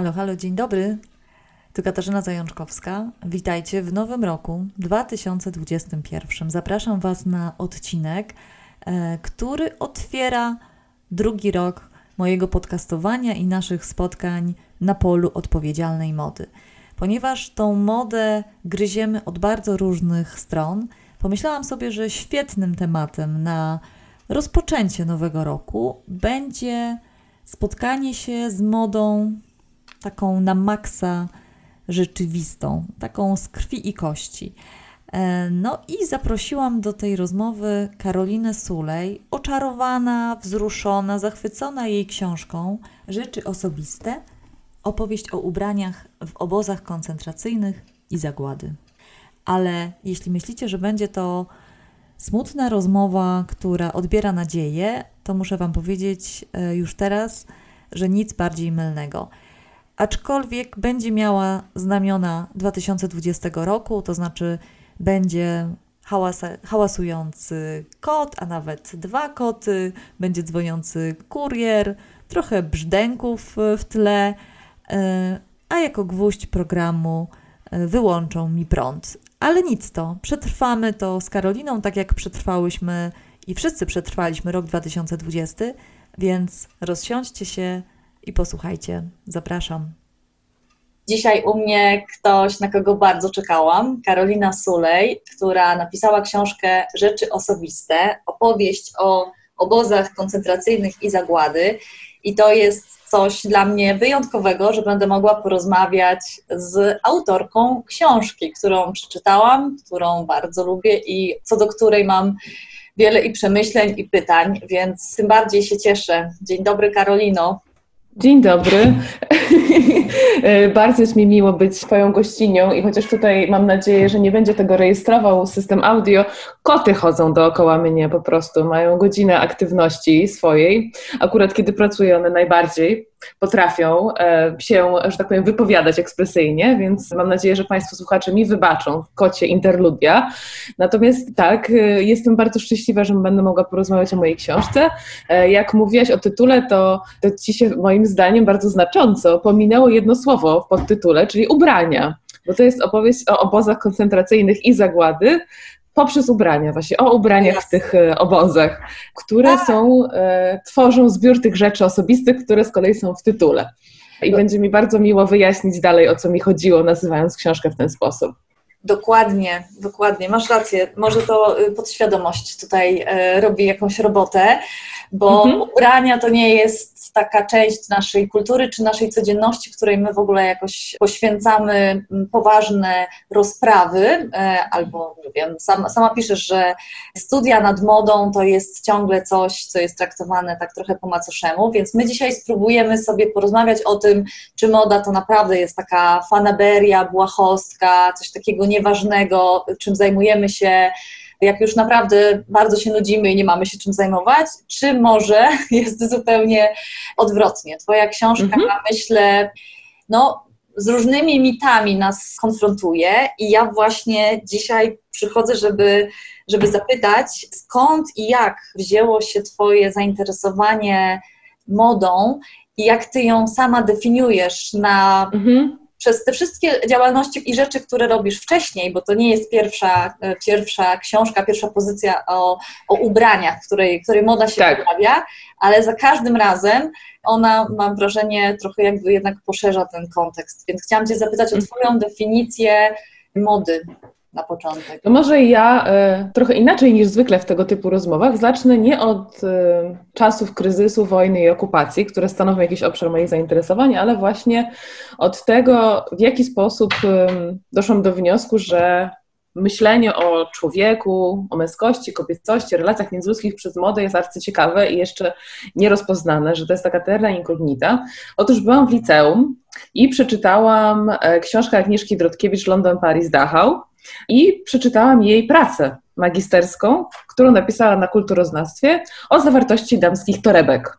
Halo, halo, dzień dobry. Tu Katarzyna Zajączkowska. Witajcie w nowym roku 2021. Zapraszam Was na odcinek, e, który otwiera drugi rok mojego podcastowania i naszych spotkań na polu odpowiedzialnej mody. Ponieważ tą modę gryziemy od bardzo różnych stron, pomyślałam sobie, że świetnym tematem na rozpoczęcie nowego roku będzie spotkanie się z modą taką na maksa rzeczywistą, taką z krwi i kości. E, no i zaprosiłam do tej rozmowy Karolinę Sulej, oczarowana, wzruszona, zachwycona jej książką Rzeczy osobiste, opowieść o ubraniach w obozach koncentracyjnych i zagłady. Ale jeśli myślicie, że będzie to smutna rozmowa, która odbiera nadzieję, to muszę Wam powiedzieć e, już teraz, że nic bardziej mylnego. Aczkolwiek będzie miała znamiona 2020 roku, to znaczy będzie hałasujący kot, a nawet dwa koty, będzie dzwoniący kurier, trochę brzdęków w tle, e, a jako gwóźdź programu e, wyłączą mi prąd. Ale nic to, przetrwamy to z Karoliną, tak jak przetrwałyśmy i wszyscy przetrwaliśmy rok 2020, więc rozsiądźcie się i posłuchajcie. Zapraszam. Dzisiaj u mnie ktoś, na kogo bardzo czekałam, Karolina Sulej, która napisała książkę Rzeczy Osobiste, opowieść o obozach koncentracyjnych i zagłady. I to jest coś dla mnie wyjątkowego, że będę mogła porozmawiać z autorką książki, którą przeczytałam, którą bardzo lubię i co do której mam wiele i przemyśleń i pytań, więc tym bardziej się cieszę. Dzień dobry, Karolino. Dzień dobry. Bardzo jest mi miło być Twoją gościnią i chociaż tutaj mam nadzieję, że nie będzie tego rejestrował system audio, koty chodzą dookoła mnie po prostu, mają godzinę aktywności swojej. Akurat kiedy pracuję one najbardziej, potrafią e, się, że tak powiem, wypowiadać ekspresyjnie, więc mam nadzieję, że Państwo słuchacze mi wybaczą kocie interludia. Natomiast tak, e, jestem bardzo szczęśliwa, że będę mogła porozmawiać o mojej książce. E, jak mówiłaś o tytule, to, to Ci się moim zdaniem bardzo znacząco pominęło jedno słowo w podtytule, czyli ubrania bo to jest opowieść o obozach koncentracyjnych i zagłady, poprzez ubrania, właśnie o ubraniach w tych e, obozach, które tak. są, e, tworzą zbiór tych rzeczy osobistych, które z kolei są w tytule. I będzie mi bardzo miło wyjaśnić dalej, o co mi chodziło, nazywając książkę w ten sposób. Dokładnie, dokładnie, masz rację. Może to y, podświadomość tutaj e, robi jakąś robotę, bo mhm. ubrania to nie jest taka część naszej kultury czy naszej codzienności, której my w ogóle jakoś poświęcamy mm, poważne rozprawy, e, albo nie wiem, sama, sama piszesz, że studia nad modą to jest ciągle coś, co jest traktowane tak trochę po macoszemu, więc my dzisiaj spróbujemy sobie porozmawiać o tym, czy moda to naprawdę jest taka fanaberia, błahostka, coś takiego nieważnego, czym zajmujemy się jak już naprawdę bardzo się nudzimy i nie mamy się czym zajmować, czy może jest zupełnie odwrotnie. Twoja książka, mhm. myślę, no, z różnymi mitami nas konfrontuje i ja właśnie dzisiaj przychodzę, żeby, żeby zapytać, skąd i jak wzięło się Twoje zainteresowanie modą i jak Ty ją sama definiujesz na mhm przez te wszystkie działalności i rzeczy, które robisz wcześniej, bo to nie jest pierwsza, e, pierwsza książka, pierwsza pozycja o, o ubraniach, w której, której moda się tak. pojawia, ale za każdym razem ona, mam wrażenie, trochę jakby jednak poszerza ten kontekst. Więc chciałam Cię zapytać o mhm. Twoją definicję mody na początek? No może ja y, trochę inaczej niż zwykle w tego typu rozmowach zacznę nie od y, czasów kryzysu, wojny i okupacji, które stanowią jakiś obszar moich zainteresowań, ale właśnie od tego, w jaki sposób y, doszłam do wniosku, że myślenie o człowieku, o męskości, kobiecości, relacjach międzyludzkich przez modę jest arcyciekawe i jeszcze nierozpoznane, że to jest taka terra incognita. Otóż byłam w liceum i przeczytałam e, książkę Agnieszki Drodkiewicz London, Paris, Dachau i przeczytałam jej pracę magisterską, którą napisała na kulturoznawstwie o zawartości damskich torebek.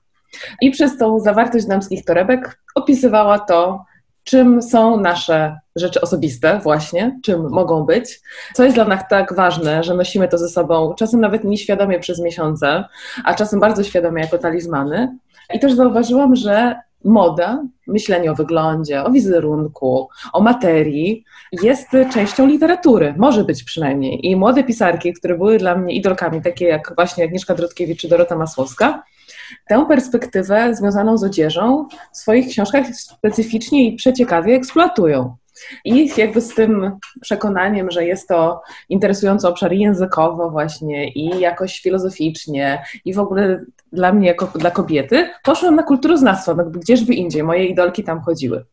I przez tą zawartość damskich torebek opisywała to, czym są nasze rzeczy osobiste, właśnie, czym mogą być, co jest dla nas tak ważne, że nosimy to ze sobą, czasem nawet nieświadomie przez miesiące, a czasem bardzo świadomie jako talizmany. I też zauważyłam, że moda, myślenie o wyglądzie, o wizerunku, o materii jest częścią literatury, może być przynajmniej. I młode pisarki, które były dla mnie idolkami, takie jak właśnie Agnieszka Drodkiewicz czy Dorota Masłowska, tę perspektywę związaną z odzieżą w swoich książkach specyficznie i przeciekawie eksploatują. I jakby z tym przekonaniem, że jest to interesujący obszar językowo właśnie i jakoś filozoficznie i w ogóle dla mnie jako dla kobiety, poszłam na kulturoznawstwo, no gdzieżby indziej, moje idolki tam chodziły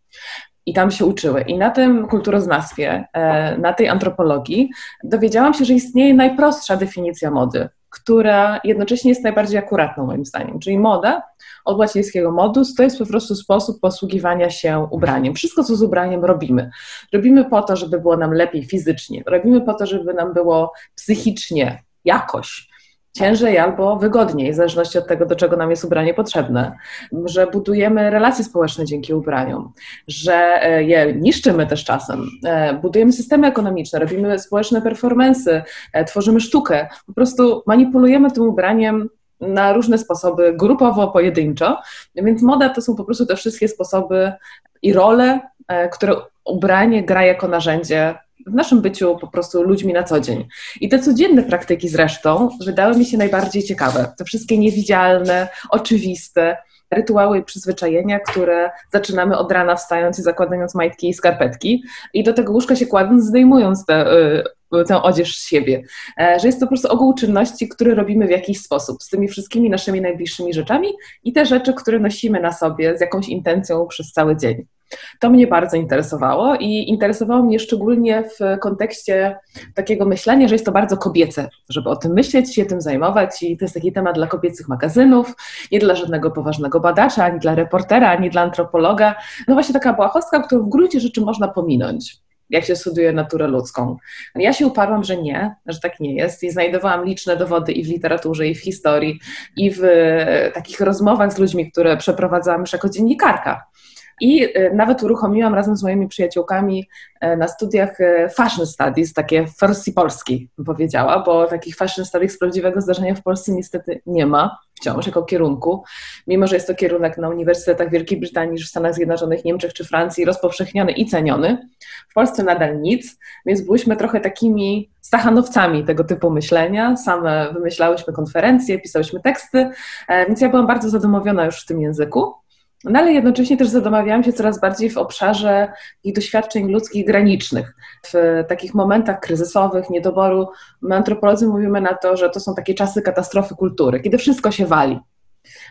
i tam się uczyły. I na tym kulturoznawstwie, e, na tej antropologii dowiedziałam się, że istnieje najprostsza definicja mody, która jednocześnie jest najbardziej akuratną moim zdaniem. Czyli moda od łacińskiego modus to jest po prostu sposób posługiwania się ubraniem. Wszystko, co z ubraniem robimy. Robimy po to, żeby było nam lepiej fizycznie, robimy po to, żeby nam było psychicznie, jakoś ciężej albo wygodniej, w zależności od tego, do czego nam jest ubranie potrzebne, że budujemy relacje społeczne dzięki ubraniom, że e, je niszczymy też czasem, e, budujemy systemy ekonomiczne, robimy społeczne performance, tworzymy sztukę, po prostu manipulujemy tym ubraniem na różne sposoby, grupowo, pojedynczo. Więc moda to są po prostu te wszystkie sposoby i role, e, które ubranie gra jako narzędzie w naszym byciu po prostu ludźmi na co dzień. I te codzienne praktyki zresztą wydały mi się najbardziej ciekawe. Te wszystkie niewidzialne, oczywiste, rytuały i przyzwyczajenia, które zaczynamy od rana wstając i zakładając majtki i skarpetki i do tego łóżka się kładąc, zdejmując te, y, tę odzież z siebie. E, że jest to po prostu ogół czynności, które robimy w jakiś sposób, z tymi wszystkimi naszymi najbliższymi rzeczami i te rzeczy, które nosimy na sobie z jakąś intencją przez cały dzień. To mnie bardzo interesowało i interesowało mnie szczególnie w kontekście takiego myślenia, że jest to bardzo kobiece, żeby o tym myśleć, się tym zajmować i to jest taki temat dla kobiecych magazynów, nie dla żadnego poważnego badacza, ani dla reportera, ani dla antropologa. No właśnie taka błahostka, którą w gruncie rzeczy można pominąć jak się studiuje naturę ludzką. Ja się uparłam, że nie, że tak nie jest i znajdowałam liczne dowody i w literaturze, i w historii, i w takich rozmowach z ludźmi, które przeprowadzałam już jako dziennikarka. I e, nawet uruchomiłam razem z moimi przyjaciółkami e, na studiach e, fashion studies, takie Forsy Polski, bym powiedziała, bo takich fashion studies z prawdziwego zdarzenia w Polsce niestety nie ma wciąż jako kierunku, mimo że jest to kierunek na uniwersytetach Wielkiej Brytanii, w Stanach Zjednoczonych, Niemczech czy Francji rozpowszechniony i ceniony. W Polsce nadal nic, więc byłyśmy trochę takimi stachanowcami tego typu myślenia. Same wymyślałyśmy konferencje, pisałyśmy teksty, więc ja byłam bardzo zadomowiona już w tym języku. No ale jednocześnie też zadomawiałam się coraz bardziej w obszarze ich doświadczeń ludzkich granicznych. W takich momentach kryzysowych, niedoboru, my antropolodzy mówimy na to, że to są takie czasy katastrofy kultury, kiedy wszystko się wali.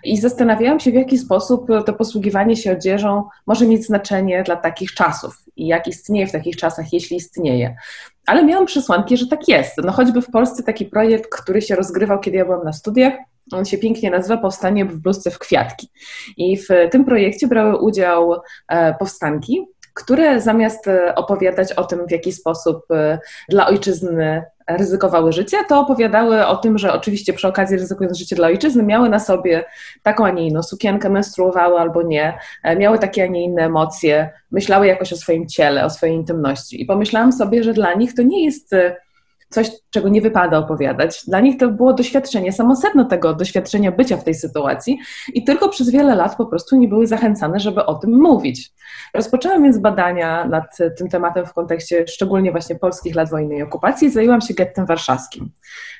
I zastanawiałam się, w jaki sposób to posługiwanie się odzieżą może mieć znaczenie dla takich czasów i jak istnieje w takich czasach, jeśli istnieje. Ale miałam przesłanki, że tak jest. No choćby w Polsce taki projekt, który się rozgrywał, kiedy ja byłam na studiach, on się pięknie nazywa Powstanie w bluzce w kwiatki. I w tym projekcie brały udział e, powstanki, które zamiast e, opowiadać o tym, w jaki sposób e, dla ojczyzny ryzykowały życie, to opowiadały o tym, że oczywiście przy okazji ryzykując życie dla ojczyzny, miały na sobie taką, a nie inną sukienkę, menstruowały albo nie, miały takie, a nie inne emocje, myślały jakoś o swoim ciele, o swojej intymności. I pomyślałam sobie, że dla nich to nie jest coś, czego nie wypada opowiadać. Dla nich to było doświadczenie, samo sedno tego doświadczenia bycia w tej sytuacji i tylko przez wiele lat po prostu nie były zachęcane, żeby o tym mówić. Rozpoczęłam więc badania nad tym tematem w kontekście szczególnie właśnie polskich lat wojny i okupacji i zajęłam się gettem warszawskim.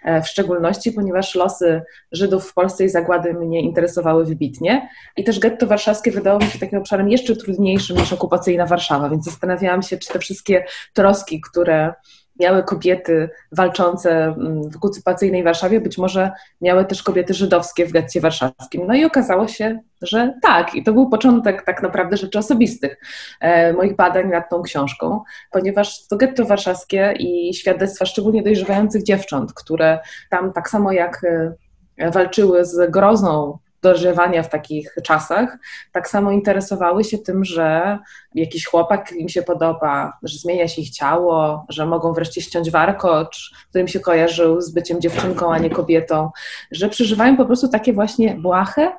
E, w szczególności, ponieważ losy Żydów w Polsce i zagłady mnie interesowały wybitnie i też getto warszawskie wydało mi się takim obszarem jeszcze trudniejszym niż okupacyjna Warszawa, więc zastanawiałam się, czy te wszystkie troski, które miały kobiety walczące mm, w okupacyjnej Warszawie, być może miały też kobiety żydowskie w getcie warszawskim. No i okazało się, że tak. I to był początek tak naprawdę rzeczy osobistych e, moich badań nad tą książką, ponieważ to getto warszawskie i świadectwa szczególnie dojrzewających dziewcząt, które tam tak samo jak e, walczyły z grozą dojrzewania w takich czasach, tak samo interesowały się tym, że jakiś chłopak im się podoba, że zmienia się ich ciało, że mogą wreszcie ściąć warkocz, który im się kojarzył z byciem dziewczynką, a nie kobietą, że przeżywają po prostu takie właśnie błahe,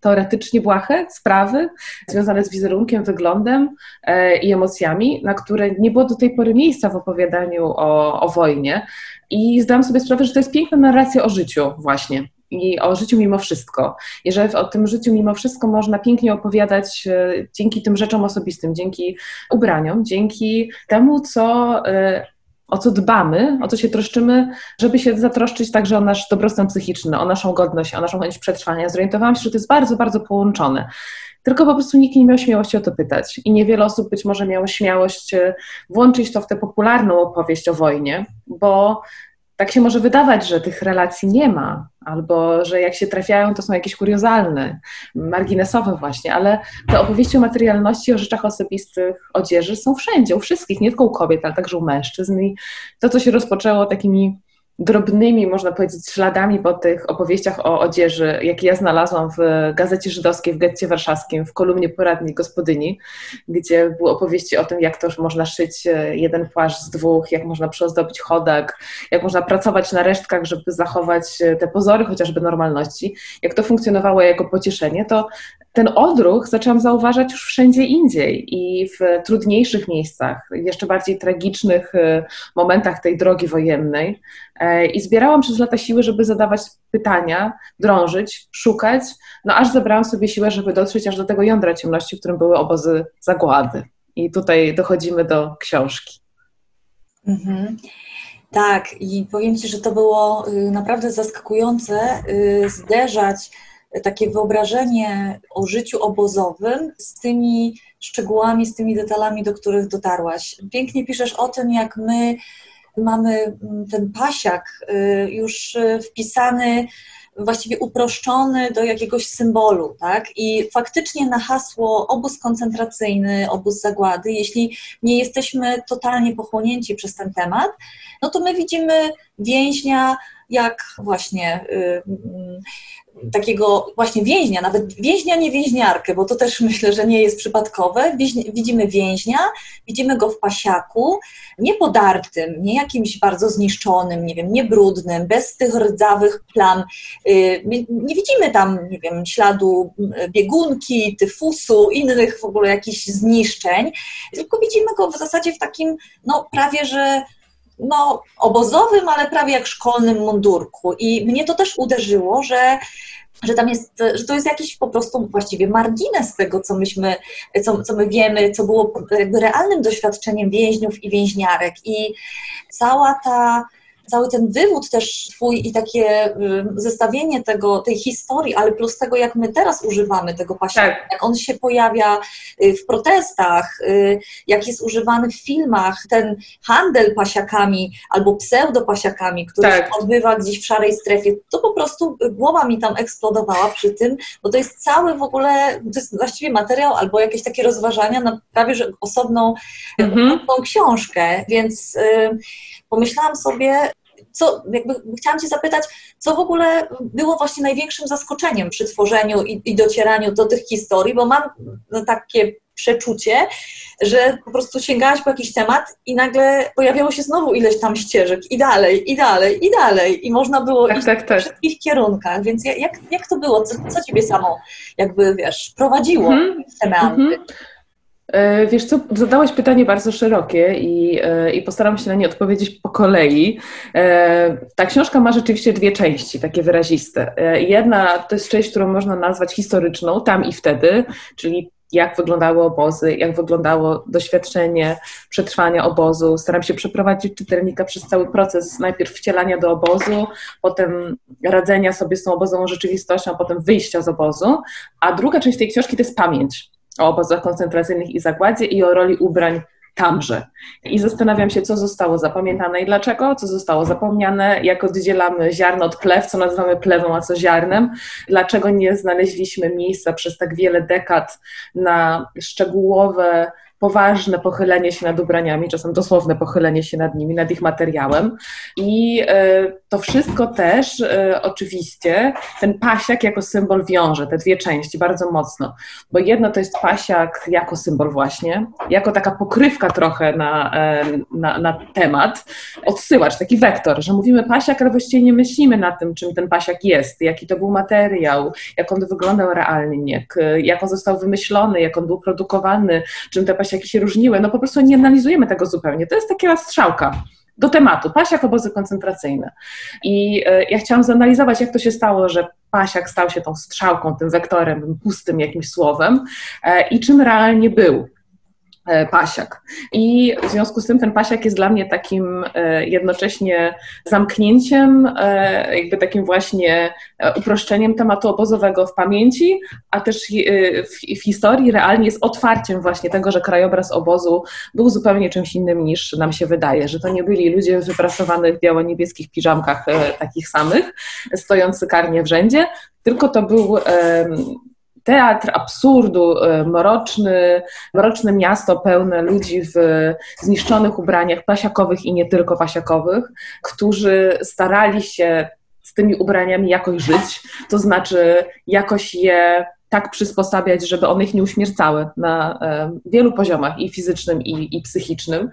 teoretycznie błahe sprawy związane z wizerunkiem, wyglądem e, i emocjami, na które nie było do tej pory miejsca w opowiadaniu o, o wojnie. I zdałam sobie sprawę, że to jest piękna narracja o życiu właśnie i o życiu mimo wszystko. I że o tym życiu mimo wszystko można pięknie opowiadać e, dzięki tym rzeczom osobistym, dzięki ubraniom, dzięki temu, co e, o co dbamy, o co się troszczymy, żeby się zatroszczyć także o nasz dobrostan psychiczny, o naszą godność, o naszą chęć przetrwania. Zorientowałam się, że to jest bardzo, bardzo połączone. Tylko po prostu nikt nie miał śmiałości o to pytać. I niewiele osób być może miało śmiałość e, włączyć to w tę popularną opowieść o wojnie, bo tak się może wydawać, że tych relacji nie ma, albo że jak się trafiają, to są jakieś kuriozalne, marginesowe właśnie, ale te opowieści o materialności, o rzeczach osobistych, odzieży są wszędzie, u wszystkich, nie tylko u kobiet, ale także u mężczyzn. I to, co się rozpoczęło takimi drobnymi, można powiedzieć, śladami po tych opowieściach o odzieży, jakie ja znalazłam w Gazecie Żydowskiej w getcie warszawskim, w kolumnie poradni gospodyni, gdzie były opowieści o tym, jak to można szyć e, jeden płaszcz z dwóch, jak można przyozdobić chodak, jak można pracować na resztkach, żeby zachować e, te pozory chociażby normalności, jak to funkcjonowało jako pocieszenie, to ten odruch zaczęłam zauważać już wszędzie indziej i w trudniejszych miejscach, jeszcze bardziej tragicznych e, momentach tej drogi wojennej. E, I zbierałam przez lata siły, żeby zadawać pytania, drążyć, szukać, no aż zebrałam sobie siłę, żeby dotrzeć aż do tego jądra ciemności, w którym były obozy zagłady. I tutaj dochodzimy do książki. Mhm. Tak, i powiem Ci, że to było y, naprawdę zaskakujące y, zderzać takie wyobrażenie o życiu obozowym z tymi szczegółami, z tymi detalami, do których dotarłaś. Pięknie piszesz o tym, jak my mamy mm, ten pasiak y, już y, wpisany, właściwie uproszczony do jakiegoś symbolu, tak? I faktycznie na hasło obóz koncentracyjny, obóz zagłady, jeśli nie jesteśmy totalnie pochłonięci przez ten temat, no to my widzimy więźnia jak właśnie y, mm, takiego właśnie więźnia, nawet więźnia, nie więźniarkę, bo to też myślę, że nie jest przypadkowe. Widzimy więźnia, widzimy go w pasiaku, nie podartym, nie jakimś bardzo zniszczonym, nie wiem, nie brudnym, bez tych rdzawych plam. Y, nie widzimy tam, nie wiem, śladu biegunki, tyfusu, innych w ogóle jakichś zniszczeń, tylko widzimy go w zasadzie w takim, no prawie, że no, obozowym, ale prawie jak szkolnym mundurku. I mnie to też uderzyło, że że tam jest, że to jest jakiś po prostu właściwie margines tego, co myśmy, co, co my wiemy, co było jakby realnym doświadczeniem więźniów i więźniarek. I cała ta cały ten wywód też twój i takie y, zestawienie tego, tej historii, ale plus tego, jak my teraz używamy tego pasiaka, tak. jak on się pojawia y, w protestach, y, jak jest używany w filmach, ten handel pasiakami albo pseudopasiakami, który tak. się odbywa gdzieś w szarej strefie, to po prostu głowa mi tam eksplodowała przy tym, bo to jest cały w ogóle, to jest właściwie materiał albo jakieś takie rozważania na prawie że osobną, mhm. osobną książkę, więc pomyślałam sobie, co, jakby chciałam Cię zapytać, co w ogóle było właśnie największym zaskoczeniem przy tworzeniu i, i docieraniu do tych historii, bo mam no, takie przeczucie, że po prostu sięgałaś po jakiś temat i nagle pojawiało się znowu ileś tam ścieżek i dalej, i dalej, i dalej i można było tak, iść tak, tak. w wszystkich kierunkach, więc jak, jak to było? Co, co Ciebie samo jakby, wiesz, prowadziło mm -hmm. w te meandry? Mm -hmm. E, wiesz co, zadałaś pytanie bardzo szerokie i, e, i postaram się na nie odpowiedzieć po kolei. E, ta książka ma rzeczywiście dwie części, takie wyraziste. Jedna to jest część, którą można nazwać historyczną, tam i wtedy, czyli jak wyglądały obozy, jak wyglądało doświadczenie przetrwania obozu. Staram się przeprowadzić czytelnika przez cały proces najpierw wcielania do obozu, potem radzenia sobie z tą obozową rzeczywistością, a potem wyjścia z obozu. A druga część tej książki to jest pamięć o obozach koncentracyjnych i zagładzie i o roli ubrań tamże. I zastanawiam się, co zostało zapamiętane i dlaczego, co zostało zapomniane, jak oddzielamy ziarno od plew, co nazywamy plewą, a co ziarnem, dlaczego nie znaleźliśmy miejsca przez tak wiele dekad na szczegółowe poważne pochylenie się nad ubraniami, czasem dosłowne pochylenie się nad nimi, nad ich materiałem. I e, to wszystko też e, oczywiście ten pasiak jako symbol wiąże, te dwie części bardzo mocno, bo jedno to jest pasiak jako symbol właśnie, jako taka pokrywka trochę na, e, na, na temat, odsyłacz, taki wektor, że mówimy pasiak, ale właściwie nie myślimy na tym, czym ten pasiak jest, jaki to był materiał, jak on wyglądał realnie, jak, on został wymyślony, jak on był produkowany, czym te pasiaki się różniły, no po prostu nie analizujemy tego zupełnie. To jest taka strzałka do tematu, pasiak, obozy koncentracyjne. I e, ja chciałam zanalizować, jak to się stało, że pasiak stał się tą strzałką, tym wektorem, pustym jakimś słowem e, i czym realnie był. E, pasiak. I w związku z tym ten pasiak jest dla mnie takim e, jednocześnie zamknięciem, e, jakby takim właśnie uproszczeniem tematu obozowego w pamięci, a też w, historii realnie jest otwarciem właśnie tego, że krajobraz obozu był zupełnie czymś innym niż nam się wydaje, że to nie byli ludzie w wyprasowanych biało-niebieskich piżamkach takich samych, stojący karnie w rzędzie, tylko to był teatr absurdu, e, mroczny, mroczne miasto pełne ludzi w zniszczonych ubraniach pasiakowych i nie tylko pasiakowych, którzy starali się z tymi ubraniami jakoś żyć, to znaczy jakoś je tak przysposabiać, żeby one ich nie uśmiercały na e, wielu poziomach i fizycznym, i, i psychicznym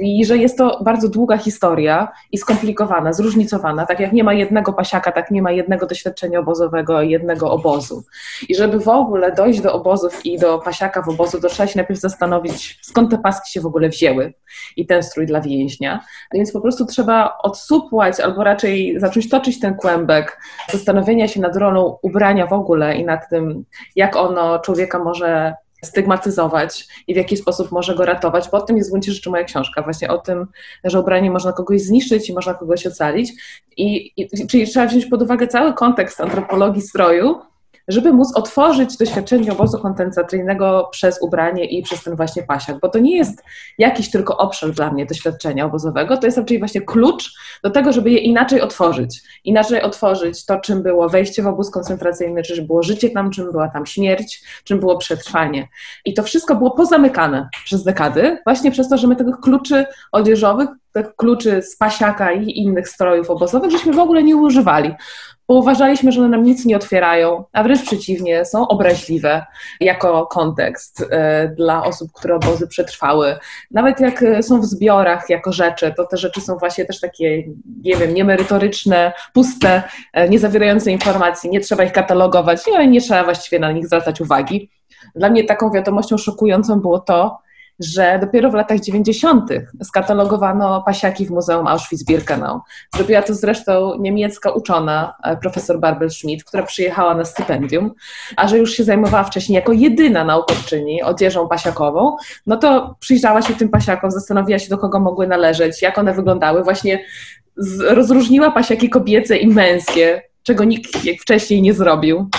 i że jest to bardzo długa historia i skomplikowana, zróżnicowana. Tak jak nie ma jednego pasiaka, tak nie ma jednego doświadczenia obozowego, jednego obozu. I żeby w ogóle dojść do obozów i do pasiaka w obozu, to trzeba się najpierw zastanowić, skąd te paski się w ogóle wzięły i ten strój dla więźnia. Więc po prostu trzeba odsupłać albo raczej zacząć toczyć ten kłębek zastanowienia się nad rolą ubrania w ogóle i nad tym, jak ono człowieka może stygmatyzować i w jaki sposób może go ratować, bo o tym jest w gruncie rzeczy moja książka, właśnie o tym, że ubranie można kogoś zniszczyć i można kogoś ocalić. I, i, czyli trzeba wziąć pod uwagę cały kontekst antropologii stroju, żeby móc otworzyć doświadczenie obozu koncentracyjnego przez ubranie i przez ten właśnie pasiak, bo to nie jest jakiś tylko obszar dla mnie doświadczenia obozowego, to jest raczej właśnie klucz do tego, żeby je inaczej otworzyć. Inaczej otworzyć to, czym było wejście w obóz koncentracyjny, czy było życie tam, czym była tam śmierć, czym było przetrwanie. I to wszystko było pozamykane przez dekady, właśnie przez to, że my tych kluczy odzieżowych, tych kluczy z pasiaka i innych strojów obozowych, żeśmy w ogóle nie używali bo uważaliśmy, że one nam nic nie otwierają, a wręcz przeciwnie, są obraźliwe jako kontekst e, dla osób, które obozy przetrwały. Nawet jak e, są w zbiorach jako rzeczy, to te rzeczy są właśnie też takie, nie wiem, niemerytoryczne, puste, e, nie zawierające informacji, nie trzeba ich katalogować, nie, nie trzeba właściwie na nich zwracać uwagi. Dla mnie taką wiadomością szokującą było to, że dopiero w latach 90. skatalogowano pasiaki w Muzeum Auschwitz-Birkenau. Zrobiła to zresztą niemiecka uczona, e, profesor Barbel Schmidt, która przyjechała na stypendium, a że już się zajmowała wcześniej jako jedyna naukowczyni odzieżą pasiakową, no to przyjrzała się tym pasiakom, zastanowiła się, do kogo mogły należeć, jak one wyglądały. Właśnie rozróżniła pasiaki kobiece i męskie, czego nikt wcześniej nie zrobił.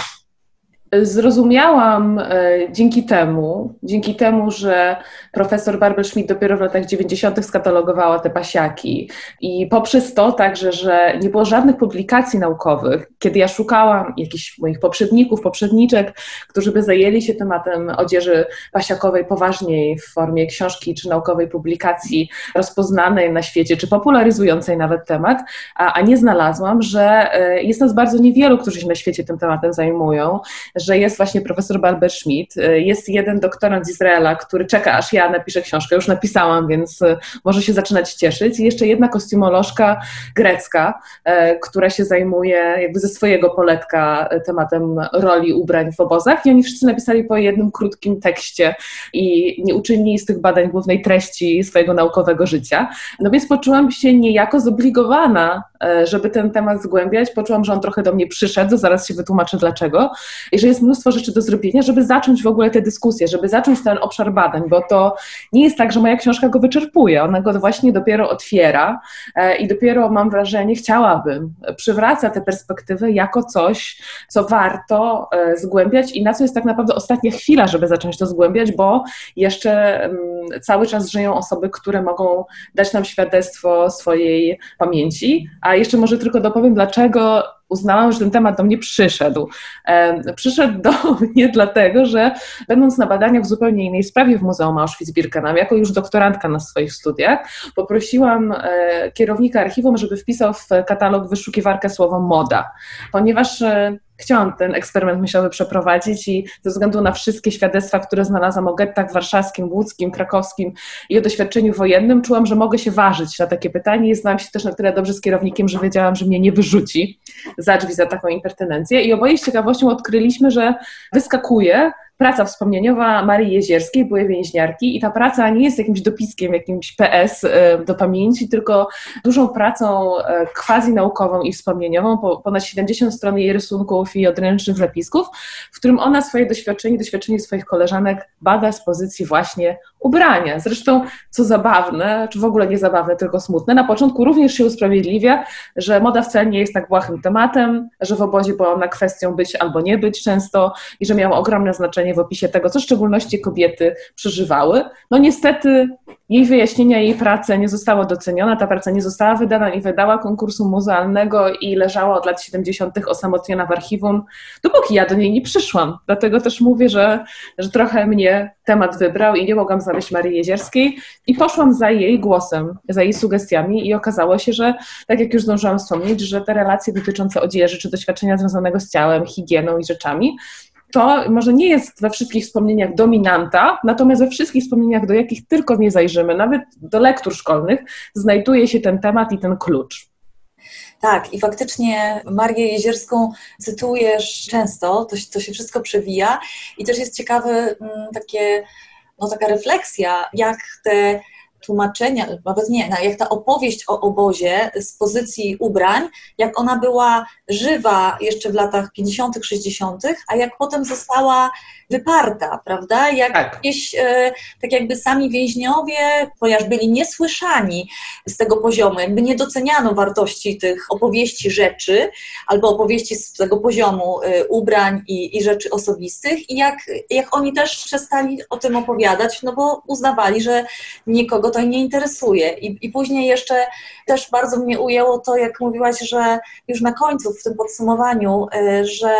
Zrozumiałam e, dzięki temu, dzięki temu, że profesor Barbel Schmidt dopiero w latach 90. skatalogowała te pasiaki i poprzez to także, że nie było żadnych publikacji naukowych, kiedy ja szukałam jakichś moich poprzedników, poprzedniczek, którzy by zajęli się tematem odzieży pasiakowej poważniej w formie książki czy naukowej publikacji rozpoznanej na świecie, czy popularyzującej nawet temat, a, a nie znalazłam, że e, jest nas bardzo niewielu, którzy się na świecie tym tematem zajmują, że jest właśnie profesor Barber Schmidt, y, jest jeden doktorant z Izraela, który czeka, aż ja napiszę książkę. Już napisałam, więc y, może się zaczynać cieszyć. I jeszcze jedna kostiumolożka grecka, y, która się zajmuje jakby ze swojego poletka tematem roli ubrań w obozach. I oni wszyscy napisali po jednym krótkim tekście i nie uczynili z tych badań głównej treści swojego naukowego życia. No więc poczułam się niejako zobligowana, żeby ten temat zgłębiać. Poczułam, że on trochę do mnie przyszedł, zaraz się wytłumaczę dlaczego. I że jest mnóstwo rzeczy do zrobienia, żeby zacząć w ogóle tę dyskusję, żeby zacząć ten obszar badań, bo to nie jest tak, że moja książka go wyczerpuje, ona go właśnie dopiero otwiera e, i dopiero mam wrażenie, chciałabym, przywraca tę perspektywę jako coś, co warto e, zgłębiać. I na co jest tak naprawdę ostatnia chwila, żeby zacząć to zgłębiać, bo jeszcze mm, cały czas żyją osoby, które mogą dać nam świadectwo swojej pamięci, a jeszcze może tylko dopowiem, dlaczego uznałam, że ten temat do mnie przyszedł. Przyszedł do mnie dlatego, że będąc na badaniach w zupełnie innej sprawie w Muzeum Auschwitz-Birkenau, jako już doktorantka na swoich studiach, poprosiłam e, kierownika archiwum, żeby wpisał w katalog wyszukiwarkę słowo moda, ponieważ e, chciałam ten eksperyment myślowy przeprowadzić i ze względu na wszystkie świadectwa, które znalazłam o gettach warszawskim, łódzkim, krakowskim i o doświadczeniu wojennym, czułam, że mogę się ważyć na takie pytanie i znałam się też na tyle dobrze z kierownikiem, że wiedziałam, że mnie nie wyrzuci za drzwi za taką impertynencję. I oboje z ciekawością odkryliśmy, że wyskakuje praca wspomnieniowa Marii Jezierskiej, byłej więźniarki i ta praca nie jest jakimś dopiskiem, jakimś PS e, do pamięci, tylko dużą pracą e, quasi-naukową i wspomnieniową, ponad 70 stron jej rysunków i odręcznych zapisków, w którym ona swoje doświadczenie, doświadczenie swoich koleżanek bada z pozycji właśnie ubrania. Zresztą, co zabawne, czy w ogóle nie zabawne, tylko smutne, na początku również się usprawiedliwia, że moda wcale nie jest tak błahym tematem, że w obozie była ona kwestią być albo nie być często i że miała ogromne znaczenie w opisie tego, co w szczególności kobiety przeżywały. No niestety jej wyjaśnienia, jej praca nie została doceniona, ta praca nie została wydana i wydała konkursu muzealnego i leżała od lat 70. osamotniona w archiwum, dopóki ja do niej nie przyszłam. Dlatego też mówię, że, że trochę mnie temat wybrał i nie mogłam znaleźć Marii Jezierskiej i poszłam za jej głosem, za jej sugestiami i okazało się, że tak jak już zdążyłam wspomnieć, że te relacje dotyczące odzieży czy doświadczenia związanego z ciałem, higieną i rzeczami to może nie jest we wszystkich wspomnieniach dominanta, natomiast we wszystkich wspomnieniach, do jakich tylko nie zajrzymy, nawet do lektur szkolnych, znajduje się ten temat i ten klucz. Tak, i faktycznie Marię Jezierską cytujesz często, to, to się wszystko przewija i też jest ciekawe mm, takie, no taka refleksja, jak te tłumaczenia, nawet nie, jak ta opowieść o obozie z pozycji ubrań, jak ona była żywa jeszcze w latach 50., 60., a jak potem została wyparta, prawda? Jak tak. gdzieś, e, tak jakby sami więźniowie, ponieważ byli niesłyszani z tego poziomu, jakby nie doceniano wartości tych opowieści rzeczy, albo opowieści z tego poziomu e, ubrań i, i rzeczy osobistych i jak, jak oni też przestali o tym opowiadać, no bo uznawali, że nikogo to nie interesuje. I, I później jeszcze też bardzo mnie ujęło to, jak mówiłaś, że już na końcu, w tym podsumowaniu, e, że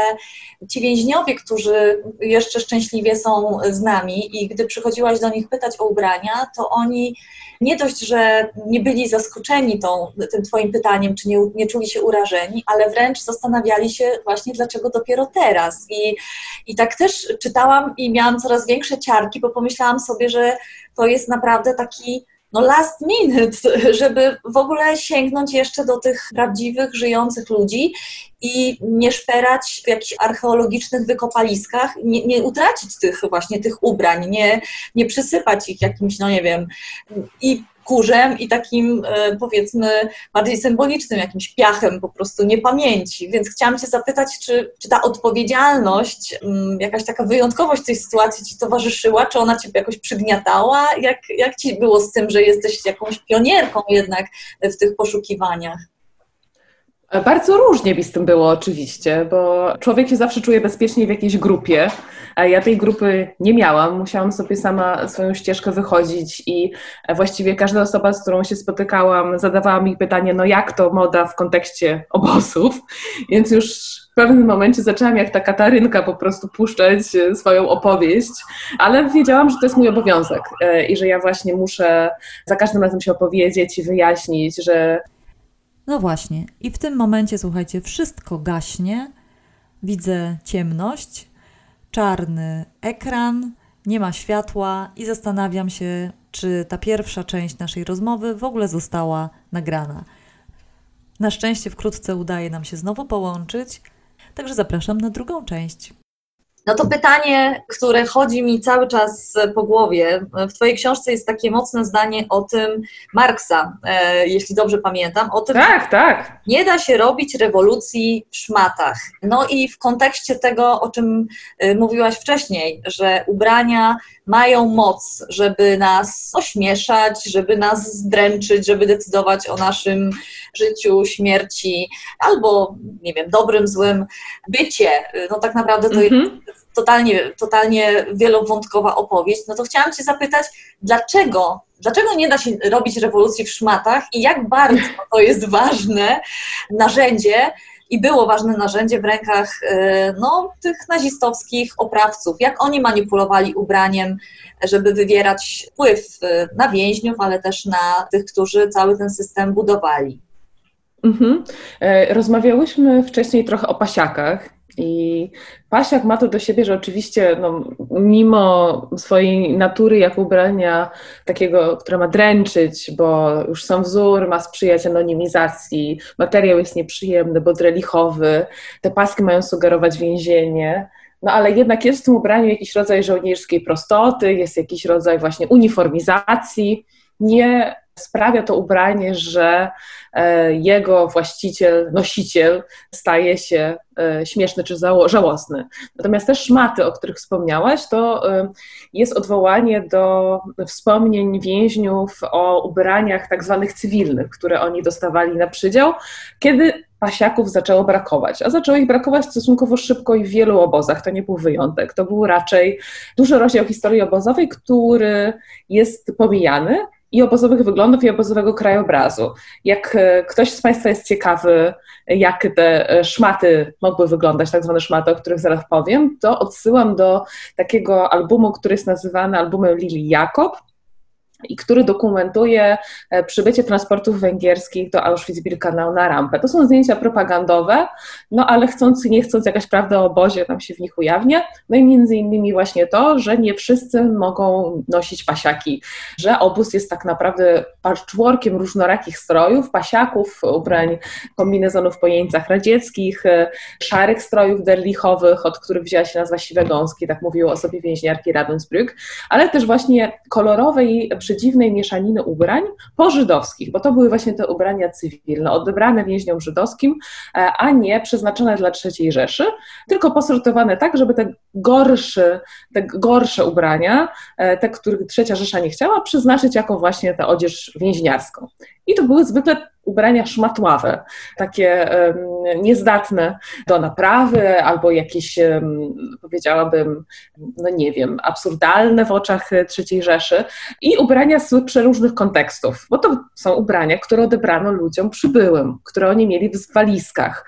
ci więźniowie, którzy jeszcze szczęśliwie są z nami i gdy przychodziłaś do nich pytać o ubrania, to oni nie dość, że nie byli zaskoczeni tą, tym Twoim pytaniem, czy nie, nie czuli się urażeni, ale wręcz zastanawiali się właśnie, dlaczego dopiero teraz. I, I tak też czytałam i miałam coraz większe ciarki, bo pomyślałam sobie, że to jest naprawdę taki no last minute, żeby w ogóle sięgnąć jeszcze do tych prawdziwych, żyjących ludzi i nie szperać w jakichś archeologicznych wykopaliskach, nie, nie utracić tych właśnie tych ubrań, nie, nie przysypać ich jakimś, no nie wiem, i kurzem i takim e, powiedzmy bardziej symbolicznym jakimś piachem po prostu niepamięci. Więc chciałam Cię zapytać, czy, czy ta odpowiedzialność, mm, jakaś taka wyjątkowość tej sytuacji Ci towarzyszyła, czy ona Cię jakoś przygniatała? Jak, jak Ci było z tym, że jesteś jakąś pionierką jednak w tych poszukiwaniach? Bardzo różnie mi z tym było oczywiście, bo człowiek się zawsze czuje bezpiecznie w jakiejś grupie, a ja tej grupy nie miałam. Musiałam sobie sama swoją ścieżkę wychodzić i właściwie każda osoba, z którą się spotykałam, zadawała mi pytanie, no jak to moda w kontekście obozów, więc już w pewnym momencie zaczęłam jak ta Katarynka po prostu puszczać swoją opowieść, ale wiedziałam, że to jest mój obowiązek e, i że ja właśnie muszę za każdym razem się opowiedzieć i wyjaśnić, że no właśnie, i w tym momencie, słuchajcie, wszystko gaśnie, widzę ciemność, czarny ekran, nie ma światła i zastanawiam się, czy ta pierwsza część naszej rozmowy w ogóle została nagrana. Na szczęście wkrótce udaje nam się znowu połączyć, także zapraszam na drugą część. No to pytanie, które chodzi mi cały czas po głowie. W Twojej książce jest takie mocne zdanie o tym Marksa, e, jeśli dobrze pamiętam, o tym, tak, tak. nie da się robić rewolucji w szmatach. No i w kontekście tego, o czym e, mówiłaś wcześniej, że ubrania mają moc, żeby nas ośmieszać, żeby nas zdręczyć, żeby decydować o naszym życiu, śmierci, albo, nie wiem, dobrym, złym bycie. No tak naprawdę to jest mhm. Totalnie, totalnie wielowątkowa opowieść. No to chciałam Cię zapytać, dlaczego Dlaczego nie da się robić rewolucji w szmatach i jak bardzo to jest ważne narzędzie, i było ważne narzędzie w rękach e, no, tych nazistowskich oprawców. Jak oni manipulowali ubraniem, żeby wywierać wpływ e, na więźniów, ale też na tych, którzy cały ten system budowali. Mhm. E, rozmawiałyśmy wcześniej trochę o pasiakach i pasiak ma to do siebie, że oczywiście no, mimo swojej natury jak ubrania takiego, które ma dręczyć, bo już sam wzór ma sprzyjać anonimizacji, materiał jest nieprzyjemny, bodrelichowy, te paski mają sugerować więzienie, no ale jednak jest w tym ubraniu jakiś rodzaj żołnierskiej prostoty, jest jakiś rodzaj właśnie uniformizacji. Nie sprawia to ubranie, że e, jego właściciel, nosiciel staje się e, śmieszny czy żałosny. Natomiast te szmaty, o których wspomniałaś, to e, jest odwołanie do wspomnień więźniów o ubraniach tak zwanych cywilnych, które oni dostawali na przydział, kiedy pasiaków zaczęło brakować, a zaczęło ich brakować stosunkowo szybko i w wielu obozach. To nie był wyjątek. To był raczej duży rozdział historii obozowej, który jest pomijany, i obozowych wyglądów, i obozowego krajobrazu. Jak e, ktoś z Państwa jest ciekawy, jak te e, szmaty mogły wyglądać, tak zwane szmaty, o których zaraz powiem, to odsyłam do takiego albumu, który jest nazywany albumem Lili Jakob i który dokumentuje e, przybycie transportów węgierskich do Auschwitz-Birkenau na rampę. To są zdjęcia propagandowe, no ale chcąc i nie chcąc jakaś prawda o obozie tam się w nich ujawnia. No i między innymi właśnie to, że nie wszyscy mogą nosić pasiaki, że obóz jest tak naprawdę patchworkiem różnorakich strojów, pasiaków, ubrań, kombinezonów po jeńcach radzieckich, e, szarych strojów derlichowych, od których wzięła się nazwa siwe gąski, tak mówiło o sobie więźniarki Ravensbrück, ale też właśnie kolorowej przedziwnej mieszaniny ubrań pożydowskich, bo to były właśnie te ubrania cywilne, odebrane więźniom żydowskim, e, a nie przeznaczone dla III Rzeszy, tylko posortowane tak, żeby te gorsze, te gorsze ubrania, e, te, których III Rzesza nie chciała, przeznaczyć jako właśnie tę odzież więźniarską. I to były zwykle ubrania szmatławe, takie niezdatne do naprawy albo jakieś, powiedziałabym, no nie wiem, absurdalne w oczach III Rzeszy i ubrania z przeróżnych kontekstów, bo to są ubrania, które odebrano ludziom przybyłym, które oni mieli w walizkach,